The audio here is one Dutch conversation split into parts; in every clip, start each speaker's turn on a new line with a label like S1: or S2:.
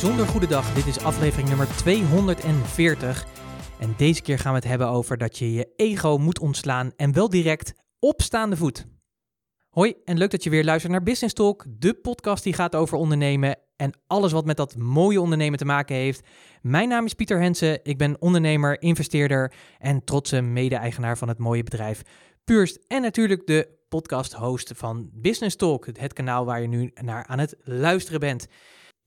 S1: bijzonder goede dag. Dit is aflevering nummer 240. En deze keer gaan we het hebben over dat je je ego moet ontslaan en wel direct op staande voet. Hoi en leuk dat je weer luistert naar Business Talk, de podcast die gaat over ondernemen en alles wat met dat mooie ondernemen te maken heeft. Mijn naam is Pieter Hensen, ik ben ondernemer, investeerder en trotse mede-eigenaar van het mooie bedrijf Purst en natuurlijk de podcast-host van Business Talk, het kanaal waar je nu naar aan het luisteren bent.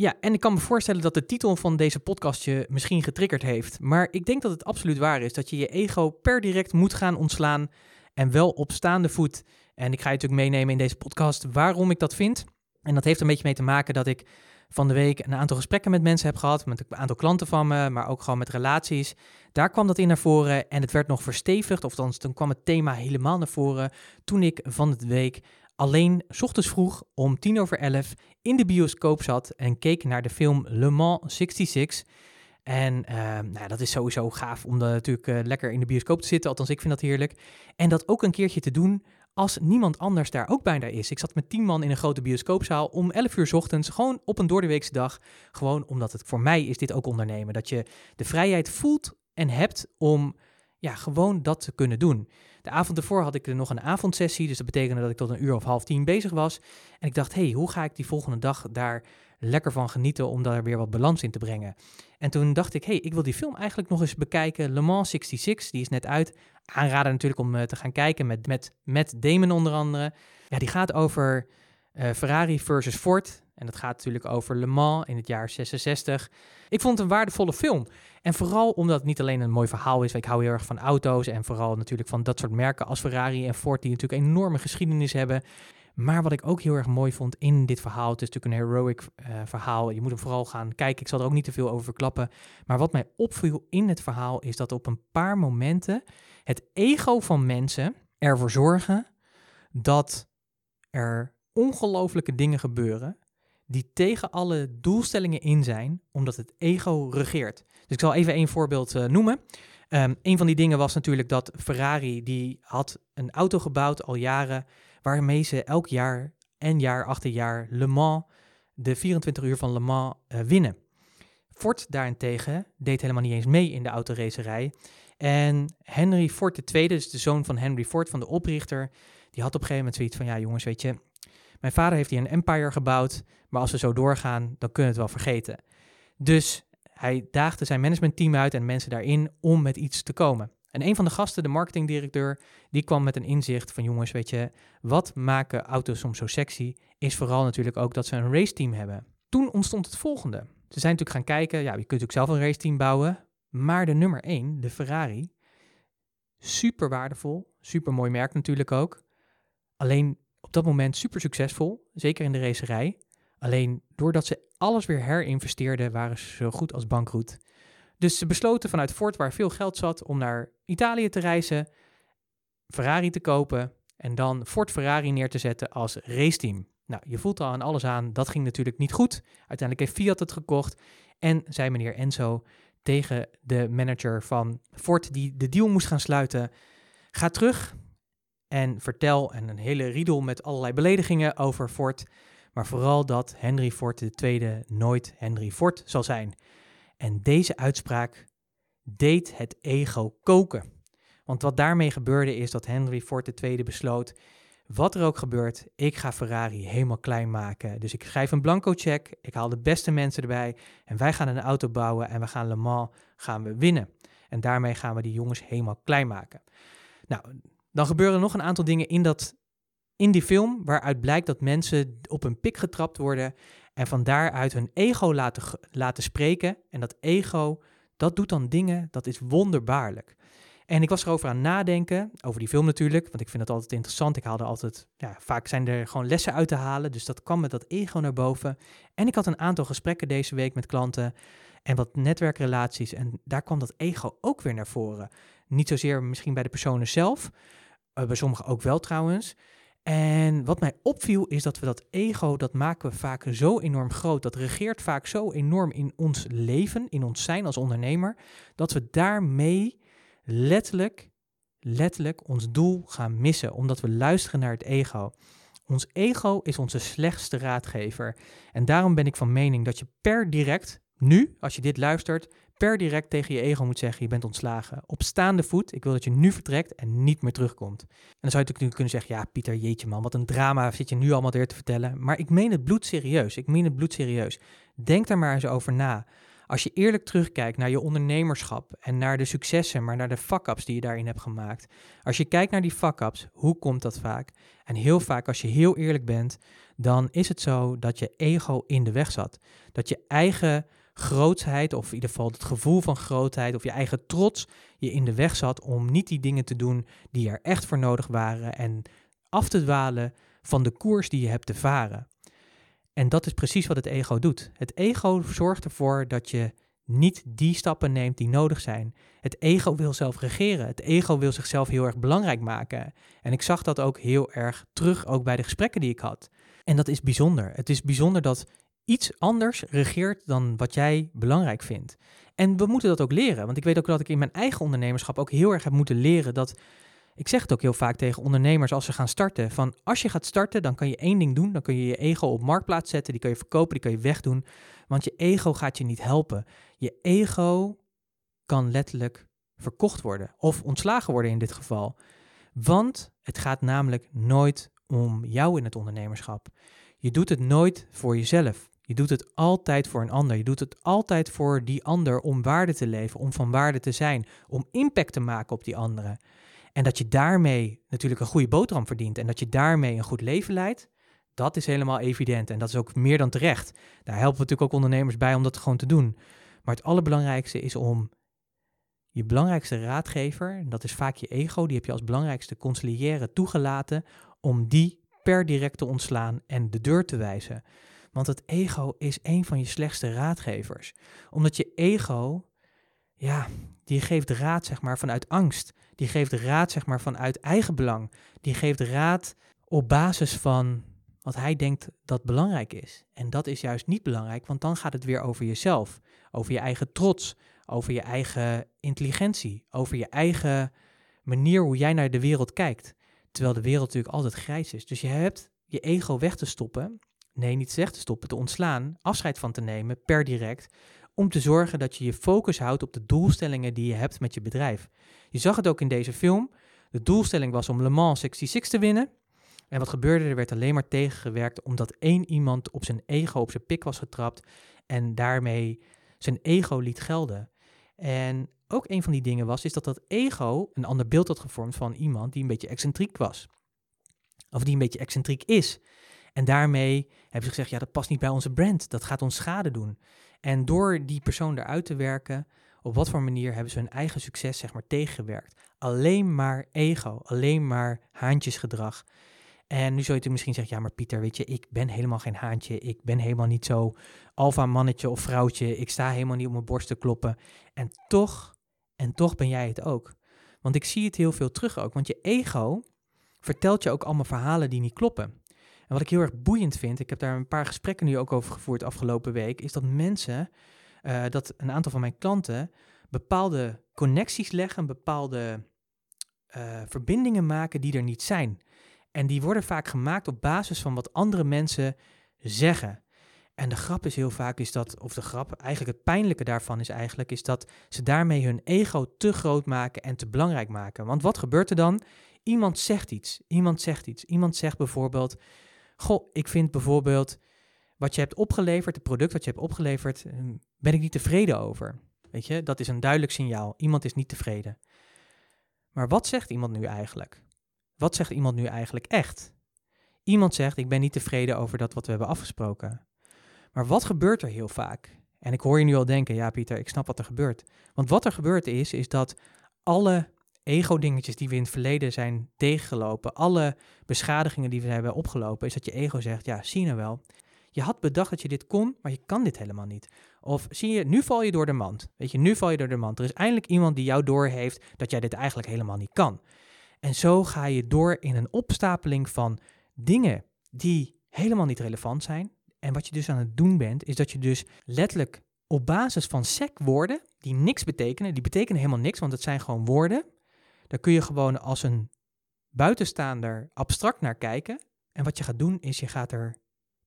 S1: Ja, en ik kan me voorstellen dat de titel van deze podcast je misschien getriggerd heeft. Maar ik denk dat het absoluut waar is dat je je ego per direct moet gaan ontslaan en wel op staande voet. En ik ga je natuurlijk meenemen in deze podcast waarom ik dat vind. En dat heeft een beetje mee te maken dat ik van de week een aantal gesprekken met mensen heb gehad, met een aantal klanten van me, maar ook gewoon met relaties. Daar kwam dat in naar voren en het werd nog verstevigd, of dan, kwam het thema helemaal naar voren toen ik van de week alleen ochtends vroeg om tien over elf in de bioscoop zat en keek naar de film Le Mans 66. En uh, nou, dat is sowieso gaaf om dan natuurlijk uh, lekker in de bioscoop te zitten. Althans, ik vind dat heerlijk. En dat ook een keertje te doen als niemand anders daar ook bijna is. Ik zat met tien man in een grote bioscoopzaal om 11 uur ochtends, gewoon op een doordeweekse dag. Gewoon omdat het voor mij is dit ook ondernemen. Dat je de vrijheid voelt en hebt om ja, gewoon dat te kunnen doen. De avond ervoor had ik er nog een avondsessie, dus dat betekende dat ik tot een uur of half tien bezig was. En ik dacht, hé, hey, hoe ga ik die volgende dag daar lekker van genieten om daar weer wat balans in te brengen? En toen dacht ik, hé, hey, ik wil die film eigenlijk nog eens bekijken. Le Mans 66, die is net uit. Aanraden natuurlijk om uh, te gaan kijken met, met, met Damon onder andere. Ja, die gaat over uh, Ferrari versus Ford. En dat gaat natuurlijk over Le Mans in het jaar 66. Ik vond het een waardevolle film. En vooral omdat het niet alleen een mooi verhaal is. Ik hou heel erg van auto's en vooral natuurlijk van dat soort merken als Ferrari en Ford, die natuurlijk enorme geschiedenis hebben. Maar wat ik ook heel erg mooi vond in dit verhaal, het is natuurlijk een heroic uh, verhaal. Je moet hem vooral gaan kijken. Ik zal er ook niet te veel over verklappen. Maar wat mij opviel in het verhaal is dat op een paar momenten het ego van mensen ervoor zorgen dat er ongelofelijke dingen gebeuren die tegen alle doelstellingen in zijn, omdat het ego regeert. Dus ik zal even een voorbeeld uh, noemen. Um, een van die dingen was natuurlijk dat Ferrari, die had een auto gebouwd al jaren, waarmee ze elk jaar en jaar achter jaar Le Mans, de 24 uur van Le Mans, uh, winnen. Ford daarentegen deed helemaal niet eens mee in de autoracerij. En Henry Ford II, dus de zoon van Henry Ford, van de oprichter, die had op een gegeven moment zoiets van, ja jongens, weet je, mijn vader heeft hier een empire gebouwd, maar als we zo doorgaan, dan kunnen we het wel vergeten. Dus hij daagde zijn managementteam uit en mensen daarin om met iets te komen. En een van de gasten, de marketingdirecteur, die kwam met een inzicht van jongens, weet je, wat maken auto's soms zo sexy, is vooral natuurlijk ook dat ze een raceteam hebben. Toen ontstond het volgende. Ze zijn natuurlijk gaan kijken, ja, je kunt natuurlijk zelf een raceteam bouwen, maar de nummer 1, de Ferrari, super waardevol, super mooi merk natuurlijk ook. Alleen op dat moment super succesvol, zeker in de racerij. Alleen doordat ze alles weer herinvesteerden, waren ze zo goed als bankroet. Dus ze besloten vanuit Ford, waar veel geld zat, om naar Italië te reizen, Ferrari te kopen en dan Ford Ferrari neer te zetten als raceteam. Nou, je voelt al aan alles aan, dat ging natuurlijk niet goed. Uiteindelijk heeft Fiat het gekocht en zei meneer Enzo tegen de manager van Ford die de deal moest gaan sluiten, ga terug en vertel en een hele riedel met allerlei beledigingen over Ford, maar vooral dat Henry Ford II nooit Henry Ford zal zijn. En deze uitspraak deed het ego koken. Want wat daarmee gebeurde is dat Henry Ford II besloot, wat er ook gebeurt, ik ga Ferrari helemaal klein maken. Dus ik schrijf een blanco check, ik haal de beste mensen erbij en wij gaan een auto bouwen en we gaan Le Mans gaan we winnen. En daarmee gaan we die jongens helemaal klein maken. Nou, dan gebeuren nog een aantal dingen in, dat, in die film waaruit blijkt dat mensen op een pik getrapt worden en van daaruit hun ego laten, laten spreken. En dat ego, dat doet dan dingen, dat is wonderbaarlijk. En ik was erover aan nadenken, over die film natuurlijk, want ik vind het altijd interessant. Ik haalde altijd, ja, vaak zijn er gewoon lessen uit te halen, dus dat kwam met dat ego naar boven. En ik had een aantal gesprekken deze week met klanten en wat netwerkrelaties en daar kwam dat ego ook weer naar voren. Niet zozeer misschien bij de personen zelf, uh, bij sommigen ook wel trouwens. En wat mij opviel is dat we dat ego, dat maken we vaak zo enorm groot. Dat regeert vaak zo enorm in ons leven, in ons zijn als ondernemer, dat we daarmee letterlijk, letterlijk ons doel gaan missen. Omdat we luisteren naar het ego. Ons ego is onze slechtste raadgever. En daarom ben ik van mening dat je per direct, nu, als je dit luistert, per direct tegen je ego moet zeggen: je bent ontslagen. Op staande voet, ik wil dat je nu vertrekt en niet meer terugkomt. En dan zou je natuurlijk kunnen zeggen: ja, Pieter, jeetje man, wat een drama zit je nu allemaal weer te vertellen. Maar ik meen het bloedserieus. Ik meen het bloedserieus. Denk daar maar eens over na. Als je eerlijk terugkijkt naar je ondernemerschap en naar de successen, maar naar de fuck-ups die je daarin hebt gemaakt. Als je kijkt naar die fuck-ups, hoe komt dat vaak? En heel vaak, als je heel eerlijk bent, dan is het zo dat je ego in de weg zat. Dat je eigen grootsheid, of in ieder geval het gevoel van grootheid, of je eigen trots je in de weg zat om niet die dingen te doen die er echt voor nodig waren en af te dwalen van de koers die je hebt te varen. En dat is precies wat het ego doet. Het ego zorgt ervoor dat je niet die stappen neemt die nodig zijn. Het ego wil zelf regeren. Het ego wil zichzelf heel erg belangrijk maken. En ik zag dat ook heel erg terug, ook bij de gesprekken die ik had. En dat is bijzonder. Het is bijzonder dat iets anders regeert dan wat jij belangrijk vindt. En we moeten dat ook leren. Want ik weet ook dat ik in mijn eigen ondernemerschap ook heel erg heb moeten leren dat ik zeg het ook heel vaak tegen ondernemers als ze gaan starten. Van als je gaat starten, dan kan je één ding doen. Dan kun je je ego op marktplaats zetten. Die kan je verkopen, die kan je wegdoen. Want je ego gaat je niet helpen. Je ego kan letterlijk verkocht worden. Of ontslagen worden in dit geval. Want het gaat namelijk nooit om jou in het ondernemerschap. Je doet het nooit voor jezelf. Je doet het altijd voor een ander. Je doet het altijd voor die ander om waarde te leven, om van waarde te zijn, om impact te maken op die anderen. En dat je daarmee natuurlijk een goede boterham verdient en dat je daarmee een goed leven leidt, dat is helemaal evident. En dat is ook meer dan terecht. Daar helpen we natuurlijk ook ondernemers bij om dat gewoon te doen. Maar het allerbelangrijkste is om je belangrijkste raadgever, dat is vaak je ego, die heb je als belangrijkste conciliëren toegelaten, om die per direct te ontslaan en de deur te wijzen. Want het ego is een van je slechtste raadgevers. Omdat je ego, ja, die geeft raad zeg maar vanuit angst. Die geeft raad zeg maar vanuit eigen belang. Die geeft raad op basis van wat hij denkt dat belangrijk is. En dat is juist niet belangrijk, want dan gaat het weer over jezelf, over je eigen trots, over je eigen intelligentie, over je eigen manier hoe jij naar de wereld kijkt. Terwijl de wereld natuurlijk altijd grijs is. Dus je hebt je ego weg te stoppen. Nee, niet weg te stoppen, te ontslaan, afscheid van te nemen per direct om te zorgen dat je je focus houdt op de doelstellingen die je hebt met je bedrijf. Je zag het ook in deze film. De doelstelling was om Le Mans 66 te winnen. En wat gebeurde? Er werd alleen maar tegengewerkt omdat één iemand op zijn ego, op zijn pik was getrapt en daarmee zijn ego liet gelden. En ook een van die dingen was, is dat dat ego een ander beeld had gevormd van iemand die een beetje excentriek was. Of die een beetje excentriek is. En daarmee hebben ze gezegd, ja, dat past niet bij onze brand. Dat gaat ons schade doen. En door die persoon eruit te werken, op wat voor manier hebben ze hun eigen succes zeg maar tegengewerkt. Alleen maar ego, alleen maar haantjesgedrag. En nu zou je misschien zeggen, ja maar Pieter, weet je, ik ben helemaal geen haantje. Ik ben helemaal niet zo alfa mannetje of vrouwtje. Ik sta helemaal niet op mijn borst te kloppen. En toch, en toch ben jij het ook. Want ik zie het heel veel terug ook. Want je ego vertelt je ook allemaal verhalen die niet kloppen. En wat ik heel erg boeiend vind, ik heb daar een paar gesprekken nu ook over gevoerd afgelopen week, is dat mensen, uh, dat een aantal van mijn klanten bepaalde connecties leggen, bepaalde uh, verbindingen maken die er niet zijn. En die worden vaak gemaakt op basis van wat andere mensen zeggen. En de grap is heel vaak is dat, of de grap, eigenlijk het pijnlijke daarvan is eigenlijk, is dat ze daarmee hun ego te groot maken en te belangrijk maken. Want wat gebeurt er dan? Iemand zegt iets, iemand zegt iets. Iemand zegt bijvoorbeeld, Goh, ik vind bijvoorbeeld wat je hebt opgeleverd, het product wat je hebt opgeleverd, ehm, ben ik niet tevreden over. Weet je, dat is een duidelijk signaal. Iemand is niet tevreden. Maar wat zegt iemand nu eigenlijk? Wat zegt iemand nu eigenlijk echt? Iemand zegt: Ik ben niet tevreden over dat wat we hebben afgesproken. Maar wat gebeurt er heel vaak? En ik hoor je nu al denken: Ja, Pieter, ik snap wat er gebeurt. Want wat er gebeurt is, is dat alle ego-dingetjes die we in het verleden zijn tegengelopen, alle beschadigingen die we hebben opgelopen, is dat je ego zegt, ja, zie nou wel, je had bedacht dat je dit kon, maar je kan dit helemaal niet. Of zie je, nu val je door de mand. Weet je, nu val je door de mand. Er is eindelijk iemand die jou doorheeft dat jij dit eigenlijk helemaal niet kan. En zo ga je door in een opstapeling van dingen die helemaal niet relevant zijn. En wat je dus aan het doen bent, is dat je dus letterlijk op basis van sec woorden, die niks betekenen, die betekenen helemaal niks, want het zijn gewoon woorden, daar kun je gewoon als een buitenstaander abstract naar kijken. En wat je gaat doen is je gaat er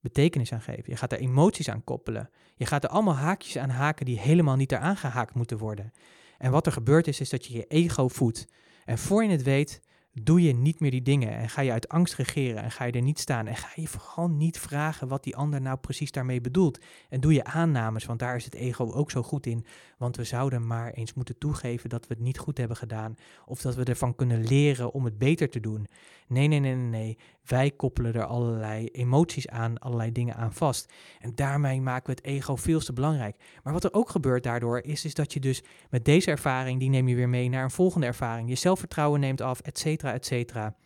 S1: betekenis aan geven. Je gaat er emoties aan koppelen. Je gaat er allemaal haakjes aan haken die helemaal niet eraan gehaakt moeten worden. En wat er gebeurt is, is dat je je ego voedt. En voor je het weet, doe je niet meer die dingen en ga je uit angst regeren en ga je er niet staan en ga je vooral niet vragen wat die ander nou precies daarmee bedoelt. En doe je aannames, want daar is het ego ook zo goed in. Want we zouden maar eens moeten toegeven dat we het niet goed hebben gedaan of dat we ervan kunnen leren om het beter te doen. Nee, nee, nee, nee, nee. Wij koppelen er allerlei emoties aan, allerlei dingen aan vast. En daarmee maken we het ego veel te belangrijk. Maar wat er ook gebeurt daardoor is, is dat je dus met deze ervaring, die neem je weer mee naar een volgende ervaring. Je zelfvertrouwen neemt af, et cetera, et cetera.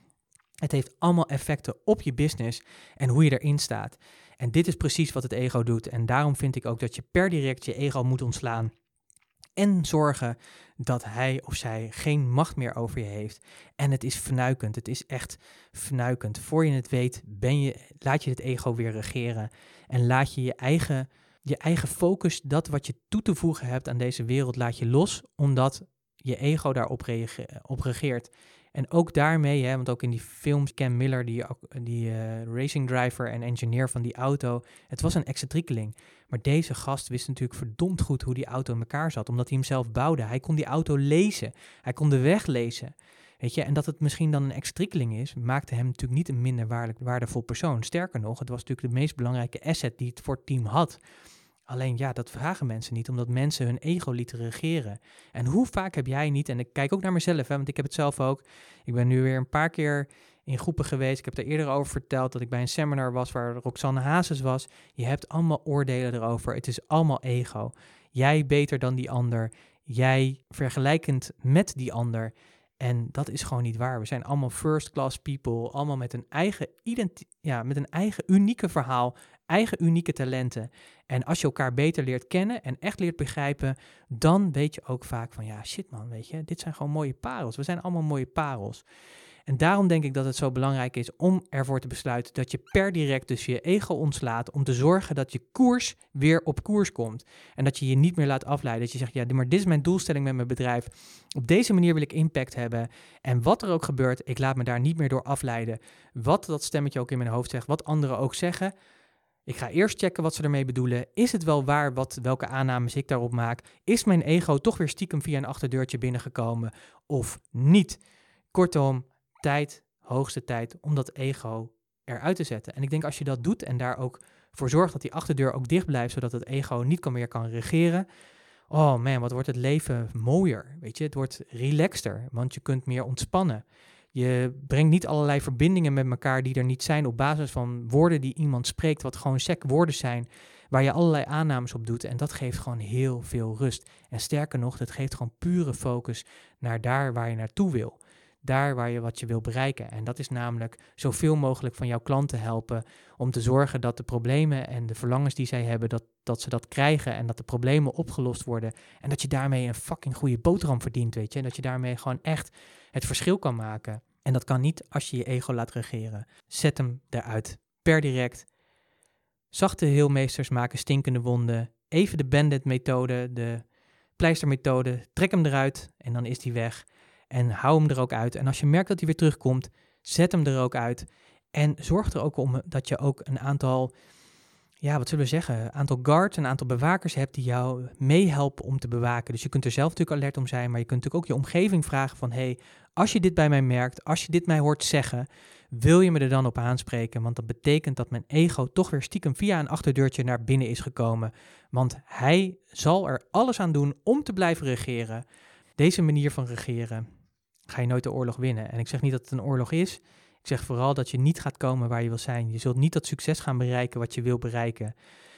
S1: Het heeft allemaal effecten op je business en hoe je erin staat. En dit is precies wat het ego doet. En daarom vind ik ook dat je per direct je ego moet ontslaan. En zorgen dat hij of zij geen macht meer over je heeft. En het is vernuikend. Het is echt vernuikend. Voor je het weet, ben je, laat je het ego weer regeren. En laat je je eigen, je eigen focus, dat wat je toe te voegen hebt aan deze wereld, laat je los. Omdat je ego daarop op reageert. En ook daarmee, hè, want ook in die films, Ken Miller, die, die uh, racing driver en engineer van die auto, het was een excentriekeling. Maar deze gast wist natuurlijk verdomd goed hoe die auto in elkaar zat, omdat hij hem zelf bouwde. Hij kon die auto lezen, hij kon de weg lezen. Weet je, en dat het misschien dan een excentriekeling is, maakte hem natuurlijk niet een minder waardevol persoon. Sterker nog, het was natuurlijk de meest belangrijke asset die het voor het team had. Alleen ja, dat vragen mensen niet, omdat mensen hun ego lieten regeren. En hoe vaak heb jij niet, en ik kijk ook naar mezelf, hè, want ik heb het zelf ook. Ik ben nu weer een paar keer in groepen geweest. Ik heb er eerder over verteld dat ik bij een seminar was waar Roxanne Hazes was. Je hebt allemaal oordelen erover. Het is allemaal ego. Jij beter dan die ander. Jij vergelijkend met die ander. En dat is gewoon niet waar. We zijn allemaal first class people, allemaal met een eigen, ja, met een eigen unieke verhaal, eigen unieke talenten. En als je elkaar beter leert kennen en echt leert begrijpen, dan weet je ook vaak van ja, shit man, weet je, dit zijn gewoon mooie parels. We zijn allemaal mooie parels. En daarom denk ik dat het zo belangrijk is om ervoor te besluiten dat je per direct dus je ego ontslaat om te zorgen dat je koers weer op koers komt. En dat je je niet meer laat afleiden. Dat je zegt, ja, maar dit is mijn doelstelling met mijn bedrijf. Op deze manier wil ik impact hebben. En wat er ook gebeurt, ik laat me daar niet meer door afleiden. Wat dat stemmetje ook in mijn hoofd zegt, wat anderen ook zeggen. Ik ga eerst checken wat ze ermee bedoelen. Is het wel waar wat, welke aannames ik daarop maak? Is mijn ego toch weer stiekem via een achterdeurtje binnengekomen of niet? Kortom, tijd, hoogste tijd om dat ego eruit te zetten. En ik denk als je dat doet en daar ook voor zorgt dat die achterdeur ook dicht blijft, zodat het ego niet kan meer kan regeren. Oh man, wat wordt het leven mooier. Weet je, het wordt relaxter, want je kunt meer ontspannen. Je brengt niet allerlei verbindingen met elkaar die er niet zijn op basis van woorden die iemand spreekt, wat gewoon sec woorden zijn, waar je allerlei aannames op doet. En dat geeft gewoon heel veel rust. En sterker nog, dat geeft gewoon pure focus naar daar waar je naartoe wil daar waar je wat je wil bereiken. En dat is namelijk zoveel mogelijk van jouw klanten helpen om te zorgen dat de problemen en de verlangens die zij hebben, dat, dat ze dat krijgen en dat de problemen opgelost worden. En dat je daarmee een fucking goede boterham verdient, weet je. En dat je daarmee gewoon echt het verschil kan maken. En dat kan niet als je je ego laat regeren. Zet hem eruit. Per direct. Zachte heelmeesters maken stinkende wonden. Even de bandit methode, de pleistermethode. Trek hem eruit en dan is die weg. En hou hem er ook uit. En als je merkt dat hij weer terugkomt, zet hem er ook uit. En zorg er ook om dat je ook een aantal, ja, wat zullen we zeggen, een aantal guards, een aantal bewakers hebt die jou meehelpen om te bewaken. Dus je kunt er zelf natuurlijk alert om zijn, maar je kunt natuurlijk ook je omgeving vragen van, hey, als je dit bij mij merkt, als je dit mij hoort zeggen, wil je me er dan op aanspreken? Want dat betekent dat mijn ego toch weer stiekem via een achterdeurtje naar binnen is gekomen. Want hij zal er alles aan doen om te blijven regeren. Deze manier van regeren, ga je nooit de oorlog winnen. En ik zeg niet dat het een oorlog is. Ik zeg vooral dat je niet gaat komen waar je wil zijn. Je zult niet dat succes gaan bereiken wat je wil bereiken.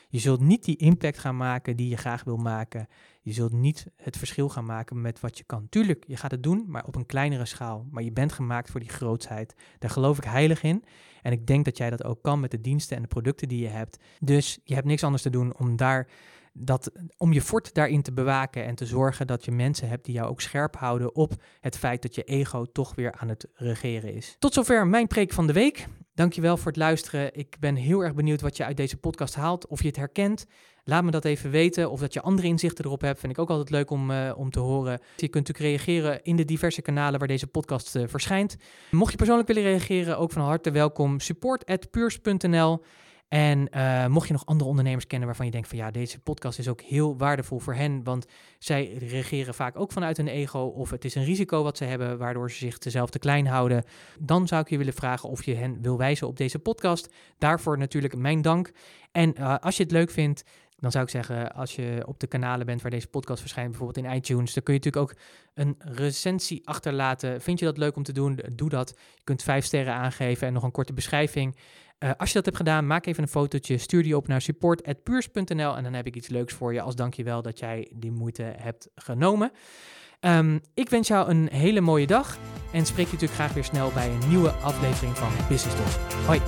S1: Je zult niet die impact gaan maken die je graag wil maken. Je zult niet het verschil gaan maken met wat je kan. Tuurlijk, je gaat het doen, maar op een kleinere schaal. Maar je bent gemaakt voor die grootsheid. Daar geloof ik heilig in. En ik denk dat jij dat ook kan met de diensten en de producten die je hebt. Dus je hebt niks anders te doen om daar dat, om je fort daarin te bewaken en te zorgen dat je mensen hebt die jou ook scherp houden op het feit dat je ego toch weer aan het regeren is. Tot zover mijn preek van de week. Dankjewel voor het luisteren. Ik ben heel erg benieuwd wat je uit deze podcast haalt, of je het herkent. Laat me dat even weten. Of dat je andere inzichten erop hebt. Vind ik ook altijd leuk om, uh, om te horen. Je kunt natuurlijk reageren in de diverse kanalen waar deze podcast uh, verschijnt. Mocht je persoonlijk willen reageren, ook van harte welkom. Support@puurs.nl. En uh, mocht je nog andere ondernemers kennen waarvan je denkt van ja, deze podcast is ook heel waardevol voor hen, want zij reageren vaak ook vanuit hun ego of het is een risico wat ze hebben waardoor ze zich zelf te klein houden, dan zou ik je willen vragen of je hen wil wijzen op deze podcast. Daarvoor natuurlijk mijn dank. En uh, als je het leuk vindt, dan zou ik zeggen, als je op de kanalen bent waar deze podcast verschijnt, bijvoorbeeld in iTunes, dan kun je natuurlijk ook een recensie achterlaten. Vind je dat leuk om te doen? Doe dat. Je kunt vijf sterren aangeven en nog een korte beschrijving. Uh, als je dat hebt gedaan, maak even een fotootje, stuur die op naar support.puurs.nl en dan heb ik iets leuks voor je als dankjewel dat jij die moeite hebt genomen. Um, ik wens jou een hele mooie dag en spreek je natuurlijk graag weer snel bij een nieuwe aflevering van Business Talk. Hoi!